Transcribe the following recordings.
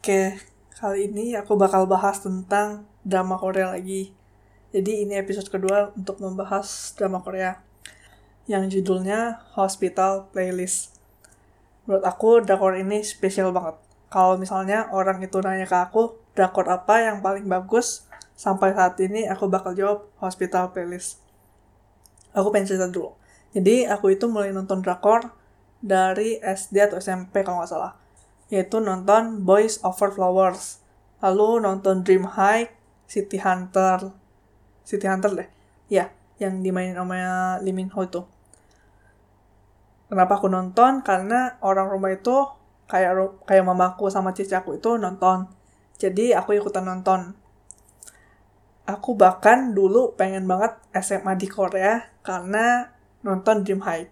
Oke, kali ini aku bakal bahas tentang drama Korea lagi. Jadi ini episode kedua untuk membahas drama Korea yang judulnya Hospital Playlist. Menurut aku drakor ini spesial banget. Kalau misalnya orang itu nanya ke aku, drakor apa yang paling bagus, sampai saat ini aku bakal jawab Hospital Playlist. Aku pengen cerita dulu. Jadi aku itu mulai nonton drakor dari SD atau SMP kalau nggak salah. Yaitu nonton Boys Over Flowers. Lalu nonton Dream High, City Hunter. City Hunter deh. Ya, yang dimainin sama Lee Min Ho itu. Kenapa aku nonton? Karena orang rumah itu kayak kayak mamaku sama cici aku itu nonton. Jadi aku ikutan nonton. Aku bahkan dulu pengen banget SMA di Korea karena nonton Dream High.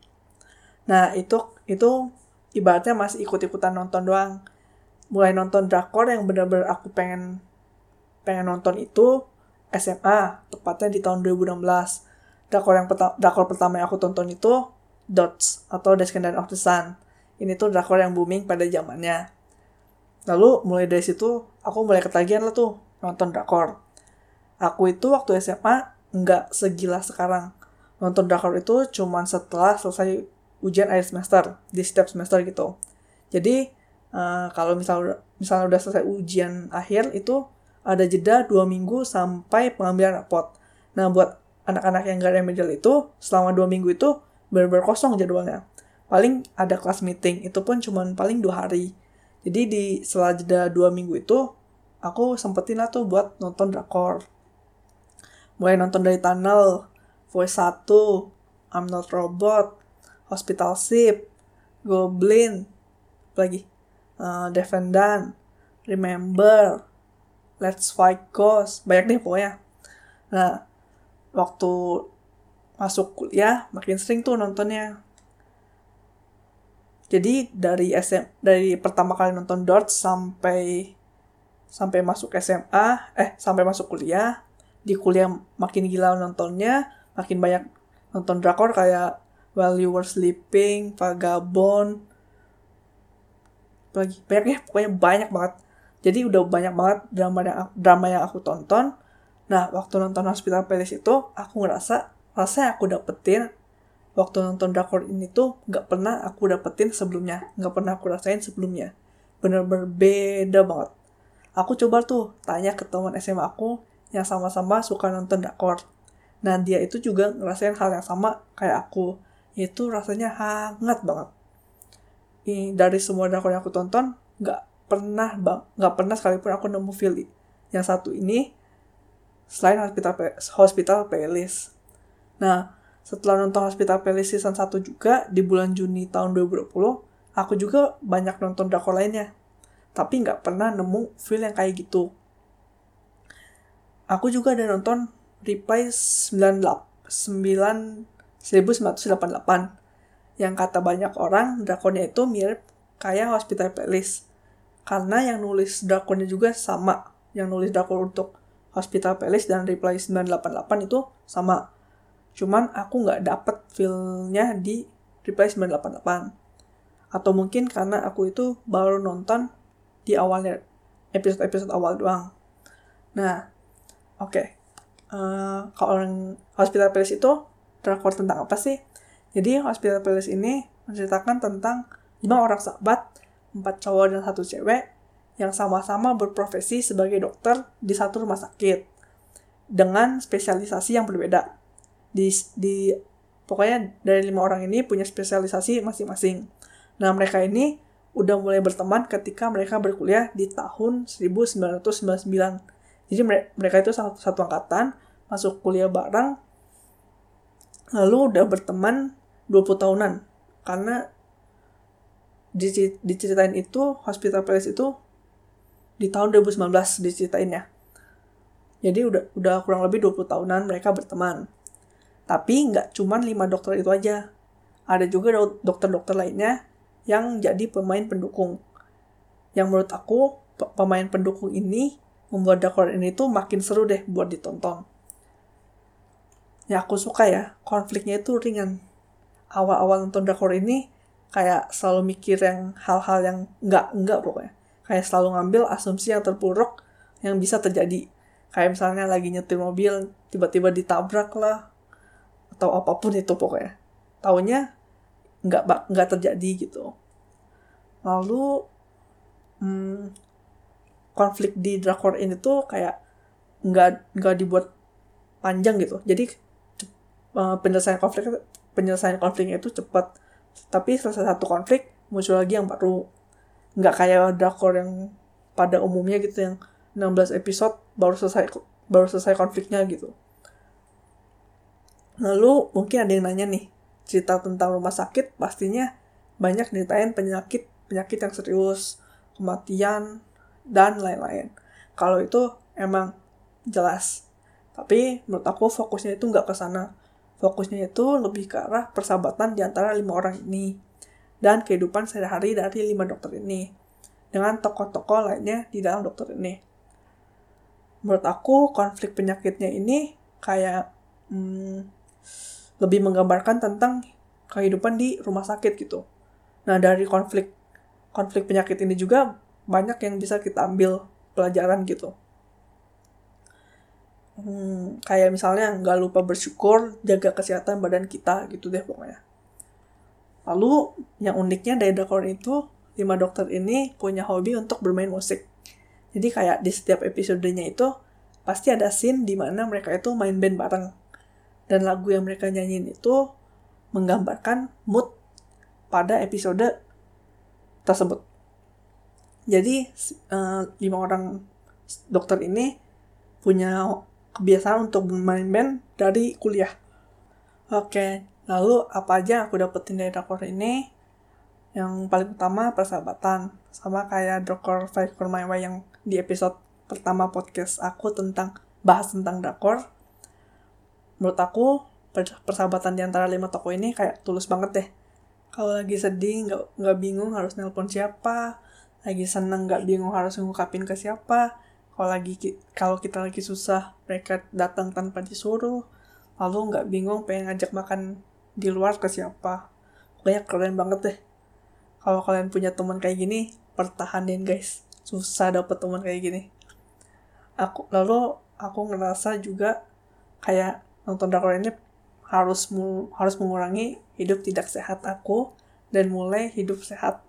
Nah, itu itu ibaratnya masih ikut-ikutan nonton doang. Mulai nonton drakor yang benar-benar aku pengen pengen nonton itu SMA, tepatnya di tahun 2016. Drakor yang peta, drakor pertama yang aku tonton itu Dots atau Descendant of the Sun. Ini tuh drakor yang booming pada zamannya. Lalu mulai dari situ aku mulai ketagihan lah tuh nonton drakor. Aku itu waktu SMA nggak segila sekarang. Nonton drakor itu cuman setelah selesai ujian akhir semester di setiap semester gitu. Jadi uh, kalau misal misalnya udah selesai ujian akhir itu ada jeda dua minggu sampai pengambilan rapot. Nah buat anak-anak yang gak remedial itu selama dua minggu itu benar-benar kosong jadwalnya. Paling ada kelas meeting, itu pun cuma paling dua hari. Jadi di setelah jeda dua minggu itu, aku sempetin lah tuh buat nonton drakor. Mulai nonton dari Tunnel, Voice 1, I'm Not Robot, Hospital Ship, Goblin, lagi, uh, Defendant, Remember, Let's Fight Ghost, banyak deh pokoknya. Nah, waktu masuk kuliah makin sering tuh nontonnya. Jadi dari SM dari pertama kali nonton Dot sampai sampai masuk SMA, eh sampai masuk kuliah, di kuliah makin gila nontonnya, makin banyak nonton drakor kayak While You Were Sleeping, Vagabond, lagi? Banyak ya, pokoknya banyak banget. Jadi udah banyak banget drama yang drama yang aku tonton. Nah, waktu nonton Hospital Playlist itu, aku ngerasa rasa yang aku dapetin waktu nonton drakor ini tuh gak pernah aku dapetin sebelumnya. Gak pernah aku rasain sebelumnya. Bener-bener beda banget. Aku coba tuh tanya ke teman SMA aku yang sama-sama suka nonton drakor nah dia itu juga ngerasain hal yang sama kayak aku itu rasanya hangat banget ini dari semua drakor yang aku tonton gak pernah bang nggak pernah sekalipun aku nemu feel yang satu ini selain hospital hospital playlist Nah, setelah nonton Hospital Playlist season 1 juga di bulan Juni tahun 2020, aku juga banyak nonton drakor lainnya. Tapi nggak pernah nemu feel yang kayak gitu. Aku juga ada nonton Reply 98, 1988 yang kata banyak orang drakornya itu mirip kayak Hospital Playlist. Karena yang nulis drakornya juga sama. Yang nulis drakor untuk Hospital Playlist dan Reply 988 itu sama Cuman aku nggak dapet feelnya di Reply 988. Atau mungkin karena aku itu baru nonton di awalnya, episode-episode awal doang. Nah, oke. Okay. Uh, eh, kalau orang Hospital Playlist itu drakor tentang apa sih? Jadi Hospital Playlist ini menceritakan tentang lima orang sahabat, empat cowok dan satu cewek yang sama-sama berprofesi sebagai dokter di satu rumah sakit dengan spesialisasi yang berbeda di di pokoknya dari lima orang ini punya spesialisasi masing-masing. Nah, mereka ini udah mulai berteman ketika mereka berkuliah di tahun 1999. Jadi mereka itu satu, satu angkatan, masuk kuliah bareng, lalu udah berteman 20 tahunan. Karena diceritain itu, Hospital Palace itu di tahun 2019 diceritainnya. Jadi udah udah kurang lebih 20 tahunan mereka berteman. Tapi nggak cuma lima dokter itu aja. Ada juga dokter-dokter lainnya yang jadi pemain pendukung. Yang menurut aku, pemain pendukung ini membuat drakor ini tuh makin seru deh buat ditonton. Ya aku suka ya, konfliknya itu ringan. Awal-awal nonton drakor ini kayak selalu mikir yang hal-hal yang nggak-nggak pokoknya. kayak selalu ngambil asumsi yang terburuk yang bisa terjadi. Kayak misalnya lagi nyetir mobil tiba-tiba ditabrak lah atau apa pun itu pokoknya. Taunya nggak nggak terjadi gitu. Lalu hmm, konflik di drakor ini tuh kayak nggak nggak dibuat panjang gitu. Jadi uh, penyelesaian konflik penyelesaian konfliknya itu cepat tapi selesai satu konflik muncul lagi yang baru nggak kayak drakor yang pada umumnya gitu yang 16 episode baru selesai baru selesai konfliknya gitu. Lalu mungkin ada yang nanya nih, cerita tentang rumah sakit pastinya banyak ceritain penyakit penyakit yang serius, kematian dan lain-lain. Kalau itu emang jelas. Tapi menurut aku fokusnya itu nggak ke sana. Fokusnya itu lebih ke arah persahabatan di antara lima orang ini dan kehidupan sehari-hari dari lima dokter ini dengan tokoh-tokoh lainnya di dalam dokter ini. Menurut aku konflik penyakitnya ini kayak hmm, lebih menggambarkan tentang kehidupan di rumah sakit gitu. Nah dari konflik konflik penyakit ini juga banyak yang bisa kita ambil pelajaran gitu. Hmm, kayak misalnya nggak lupa bersyukur, jaga kesehatan badan kita gitu deh pokoknya. Lalu yang uniknya dari drakor itu, lima dokter ini punya hobi untuk bermain musik. Jadi kayak di setiap episodenya itu pasti ada scene di mana mereka itu main band bareng. Dan lagu yang mereka nyanyiin itu menggambarkan mood pada episode tersebut. Jadi uh, lima orang dokter ini punya kebiasaan untuk bermain band dari kuliah. Oke, Lalu apa aja yang aku dapetin dari drakor ini? Yang paling utama persahabatan. Sama kayak drakor Five for My Way yang di episode pertama podcast aku tentang bahas tentang drakor. Menurut aku persahabatan di antara lima tokoh ini kayak tulus banget deh. Kalau lagi sedih nggak bingung harus nelpon siapa, lagi seneng nggak bingung harus ngungkapin ke siapa. Kalau lagi kalau kita lagi susah mereka datang tanpa disuruh, lalu nggak bingung pengen ngajak makan di luar ke siapa. Pokoknya keren banget deh. Kalau kalian punya teman kayak gini pertahanin guys. Susah dapet teman kayak gini. Aku lalu aku ngerasa juga kayak nonton drakor ini harus mu, harus mengurangi hidup tidak sehat aku dan mulai hidup sehat.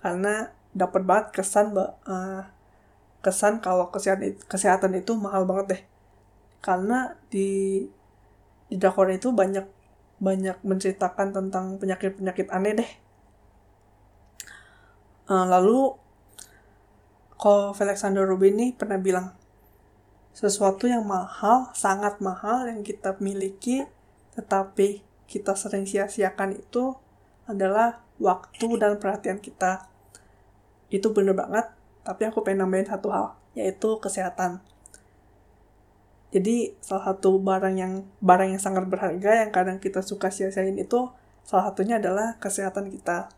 Karena dapat banget kesan uh, kesan kalau kesehatan kesehatan itu mahal banget deh karena di di drakor itu banyak banyak menceritakan tentang penyakit-penyakit aneh deh. Uh, lalu, kalau Alexander Rubin ini pernah bilang, sesuatu yang mahal, sangat mahal yang kita miliki, tetapi kita sering sia-siakan itu adalah waktu dan perhatian kita. Itu bener banget, tapi aku pengen nambahin satu hal, yaitu kesehatan. Jadi salah satu barang yang barang yang sangat berharga yang kadang kita suka sia-siain itu salah satunya adalah kesehatan kita.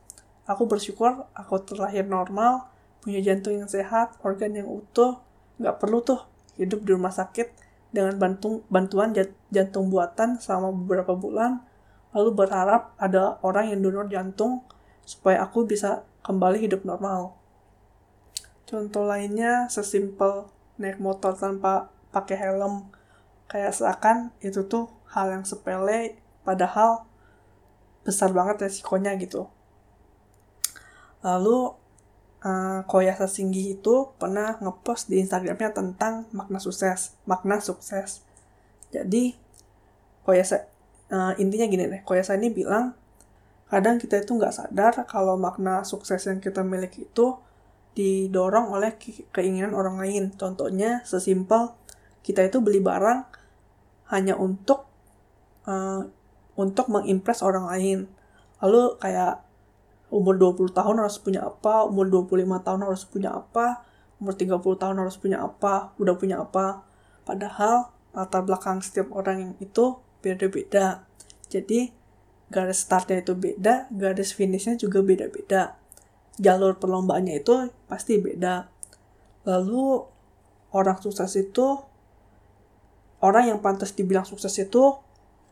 Aku bersyukur aku terlahir normal, punya jantung yang sehat, organ yang utuh, nggak perlu tuh hidup di rumah sakit dengan bantung, bantuan jantung buatan selama beberapa bulan, lalu berharap ada orang yang donor jantung supaya aku bisa kembali hidup normal. Contoh lainnya sesimpel naik motor tanpa pakai helm. Kayak seakan itu tuh hal yang sepele padahal besar banget resikonya gitu. Lalu uh, Koya Sasinggi itu pernah ngepost di Instagramnya tentang makna sukses makna sukses. Jadi Koya uh, intinya gini deh Koyasa ini bilang kadang kita itu nggak sadar kalau makna sukses yang kita miliki itu didorong oleh keinginan orang lain. Contohnya sesimpel kita itu beli barang hanya untuk uh, untuk mengimpress orang lain. Lalu kayak umur 20 tahun harus punya apa, umur 25 tahun harus punya apa, umur 30 tahun harus punya apa, udah punya apa. Padahal latar belakang setiap orang yang itu beda-beda. Jadi garis startnya itu beda, garis finishnya juga beda-beda. Jalur perlombaannya itu pasti beda. Lalu orang sukses itu orang yang pantas dibilang sukses itu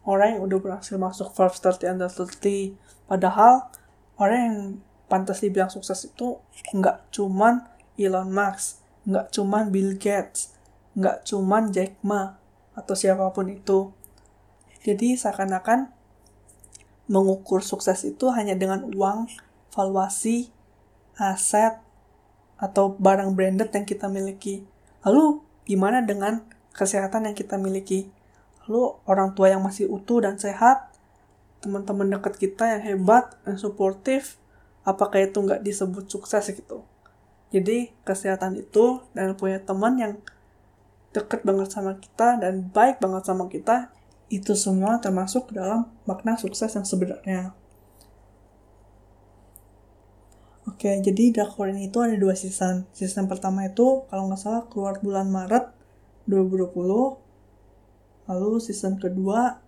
orang yang udah berhasil masuk Forbes 30 under 30 padahal orang yang pantas dibilang sukses itu nggak cuman Elon Musk, nggak cuman Bill Gates, nggak cuman Jack Ma, atau siapa pun itu. Jadi seakan-akan mengukur sukses itu hanya dengan uang, valuasi, aset, atau barang branded yang kita miliki. Lalu gimana dengan kesehatan yang kita miliki? Lalu orang tua yang masih utuh dan sehat, teman-teman dekat kita yang hebat, yang suportif, apakah itu nggak disebut sukses gitu? Jadi kesehatan itu dan punya teman yang deket banget sama kita dan baik banget sama kita, itu semua termasuk dalam makna sukses yang sebenarnya. Oke, jadi Drakor ini itu ada dua season. Season pertama itu kalau nggak salah keluar bulan Maret 2020. Lalu season kedua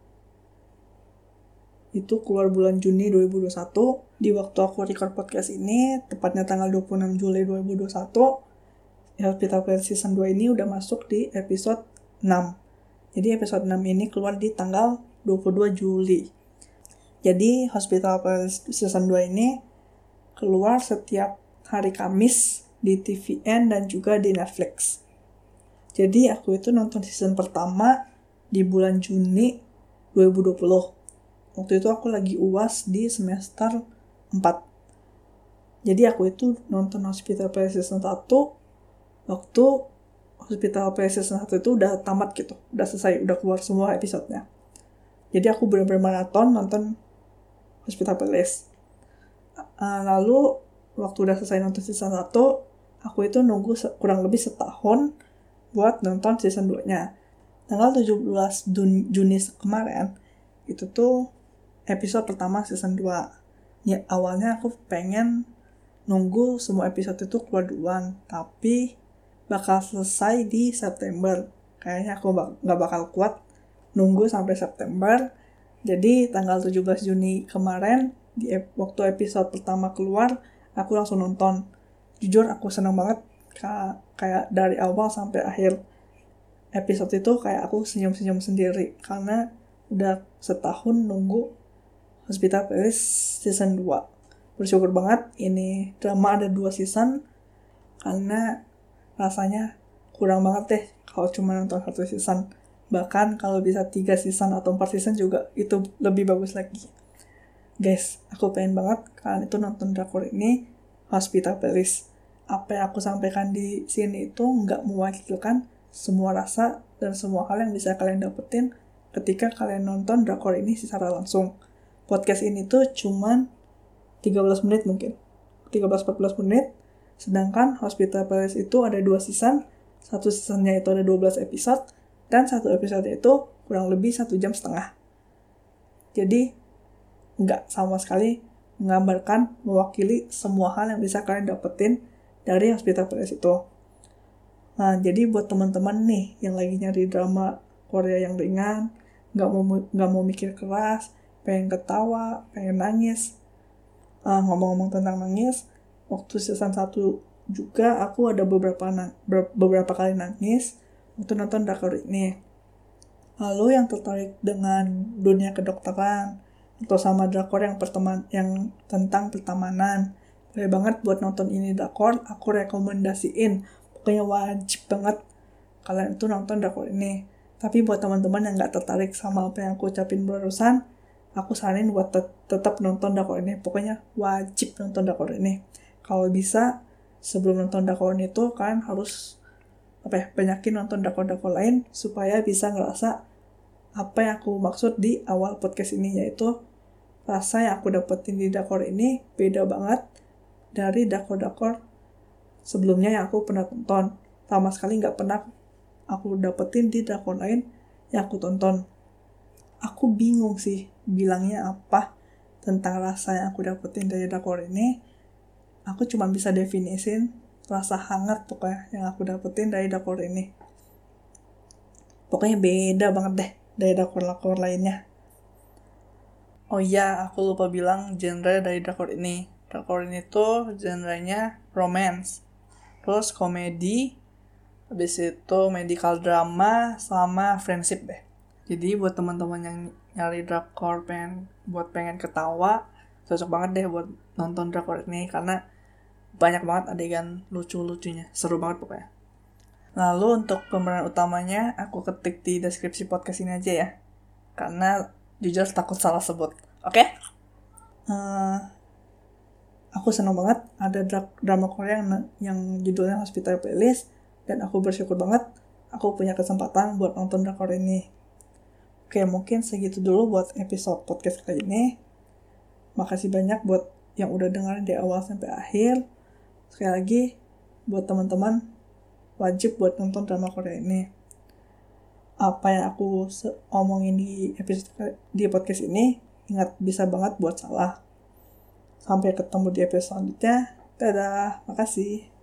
itu keluar bulan Juni 2021. Di waktu aku record podcast ini, tepatnya tanggal 26 Juli 2021, Hospital Playlist Season 2 ini udah masuk di episode 6. Jadi episode 6 ini keluar di tanggal 22 Juli. Jadi Hospital Playlist Season 2 ini keluar setiap hari Kamis di TVN dan juga di Netflix. Jadi aku itu nonton season pertama di bulan Juni 2020 waktu itu aku lagi uas di semester 4 jadi aku itu nonton Hospital Playlist Season 1 waktu Hospital Playlist Season 1 itu udah tamat gitu udah selesai, udah keluar semua episodenya. Jadi aku benar-benar nonton Hospital Playlist uh, lalu waktu udah selesai nonton season 1 aku itu nunggu kurang lebih setahun buat nonton season 2 nya tanggal 17 Juni kemarin itu tuh episode pertama season 2. Ya, awalnya aku pengen nunggu semua episode itu keluar duluan, tapi bakal selesai di September. Kayaknya aku nggak bakal kuat nunggu sampai September. Jadi tanggal 17 Juni kemarin, di waktu episode pertama keluar, aku langsung nonton. Jujur aku senang banget, kayak dari awal sampai akhir episode itu kayak aku senyum-senyum sendiri karena udah setahun nunggu Hospital Playlist season 2. Bersyukur banget ini drama ada dua season karena rasanya kurang banget deh kalau cuma nonton satu season. Bahkan kalau bisa tiga season atau empat season juga itu lebih bagus lagi. Guys, aku pengen banget kalian itu nonton drakor ini Hospital Playlist. Apa yang aku sampaikan di sini itu nggak mewakilkan semua rasa dan semua hal yang bisa kalian dapetin ketika kalian nonton drakor ini secara langsung. Podcast ini tuh cuman 13 menit mungkin. 13-14 menit sedangkan Hospital Palace itu ada dua season. Satu seasonnya itu ada 12 episode dan satu episode itu kurang lebih satu jam setengah. Jadi nggak sama sekali menggambarkan mewakili semua hal yang bisa kalian dapetin dari Hospital Palace itu nah jadi buat teman-teman nih yang lagi nyari drama Korea yang ringan nggak mau nggak mau mikir keras pengen ketawa, pengen nangis. Uh, ngomong-ngomong tentang nangis, waktu season 1 juga aku ada beberapa beberapa kali nangis waktu nonton drakor ini. Lalu yang tertarik dengan dunia kedokteran atau sama drakor yang perteman yang tentang pertemanan, boleh banget buat nonton ini drakor, aku rekomendasiin. Pokoknya wajib banget kalian itu nonton drakor ini. Tapi buat teman-teman yang nggak tertarik sama apa yang aku ucapin barusan, aku saranin buat tet tetap nonton Dakor ini. Pokoknya wajib nonton Dakor ini. Kalau bisa sebelum nonton Dakor ini tuh kalian harus apa ya banyakin nonton Dakor-Dakor lain supaya bisa ngerasa apa yang aku maksud di awal podcast ini yaitu rasa yang aku dapetin di Dakor ini beda banget dari Dakor-Dakor sebelumnya yang aku pernah tonton. Sama sekali nggak pernah aku dapetin di Dakor lain yang aku tonton. Aku bingung sih bilangnya apa tentang rasa yang aku dapetin dari drakor ini. Aku cuma bisa definisin rasa hangat pokoknya yang aku dapetin dari drakor ini. Pokoknya beda banget deh dari drakor-drakor lainnya oh iya aku lupa bilang genre dari drakor ini. Drakor ini tuh genrenya romance. Terus komedi habis itu medical drama sama friendship deh. Jadi buat teman-teman yang nyari drakor pengen buat pengen ketawa cocok banget deh buat nonton drakor ini karena banyak banget adegan lucu-lucunya. Seru banget pokoknya. Lalu untuk pemeran utamanya aku ketik di deskripsi podcast ini aja ya. Karena jujur takut salah sebut. Oke? Okay? uh, aku senang banget ada drama Korea yang, yang judulnya Hospital Playlist dan aku bersyukur banget aku punya kesempatan buat nonton drakor ini. Oke mungkin segitu dulu buat episode podcast kali ini. Makasih banyak buat yang udah dengerin dari awal sampai akhir. Sekali lagi buat teman-teman wajib buat nonton drama Korea ini apa yang aku omongin di episode di podcast ini ingat bisa banget buat salah. Sampai ketemu di episode selanjutnya. Dadah makasih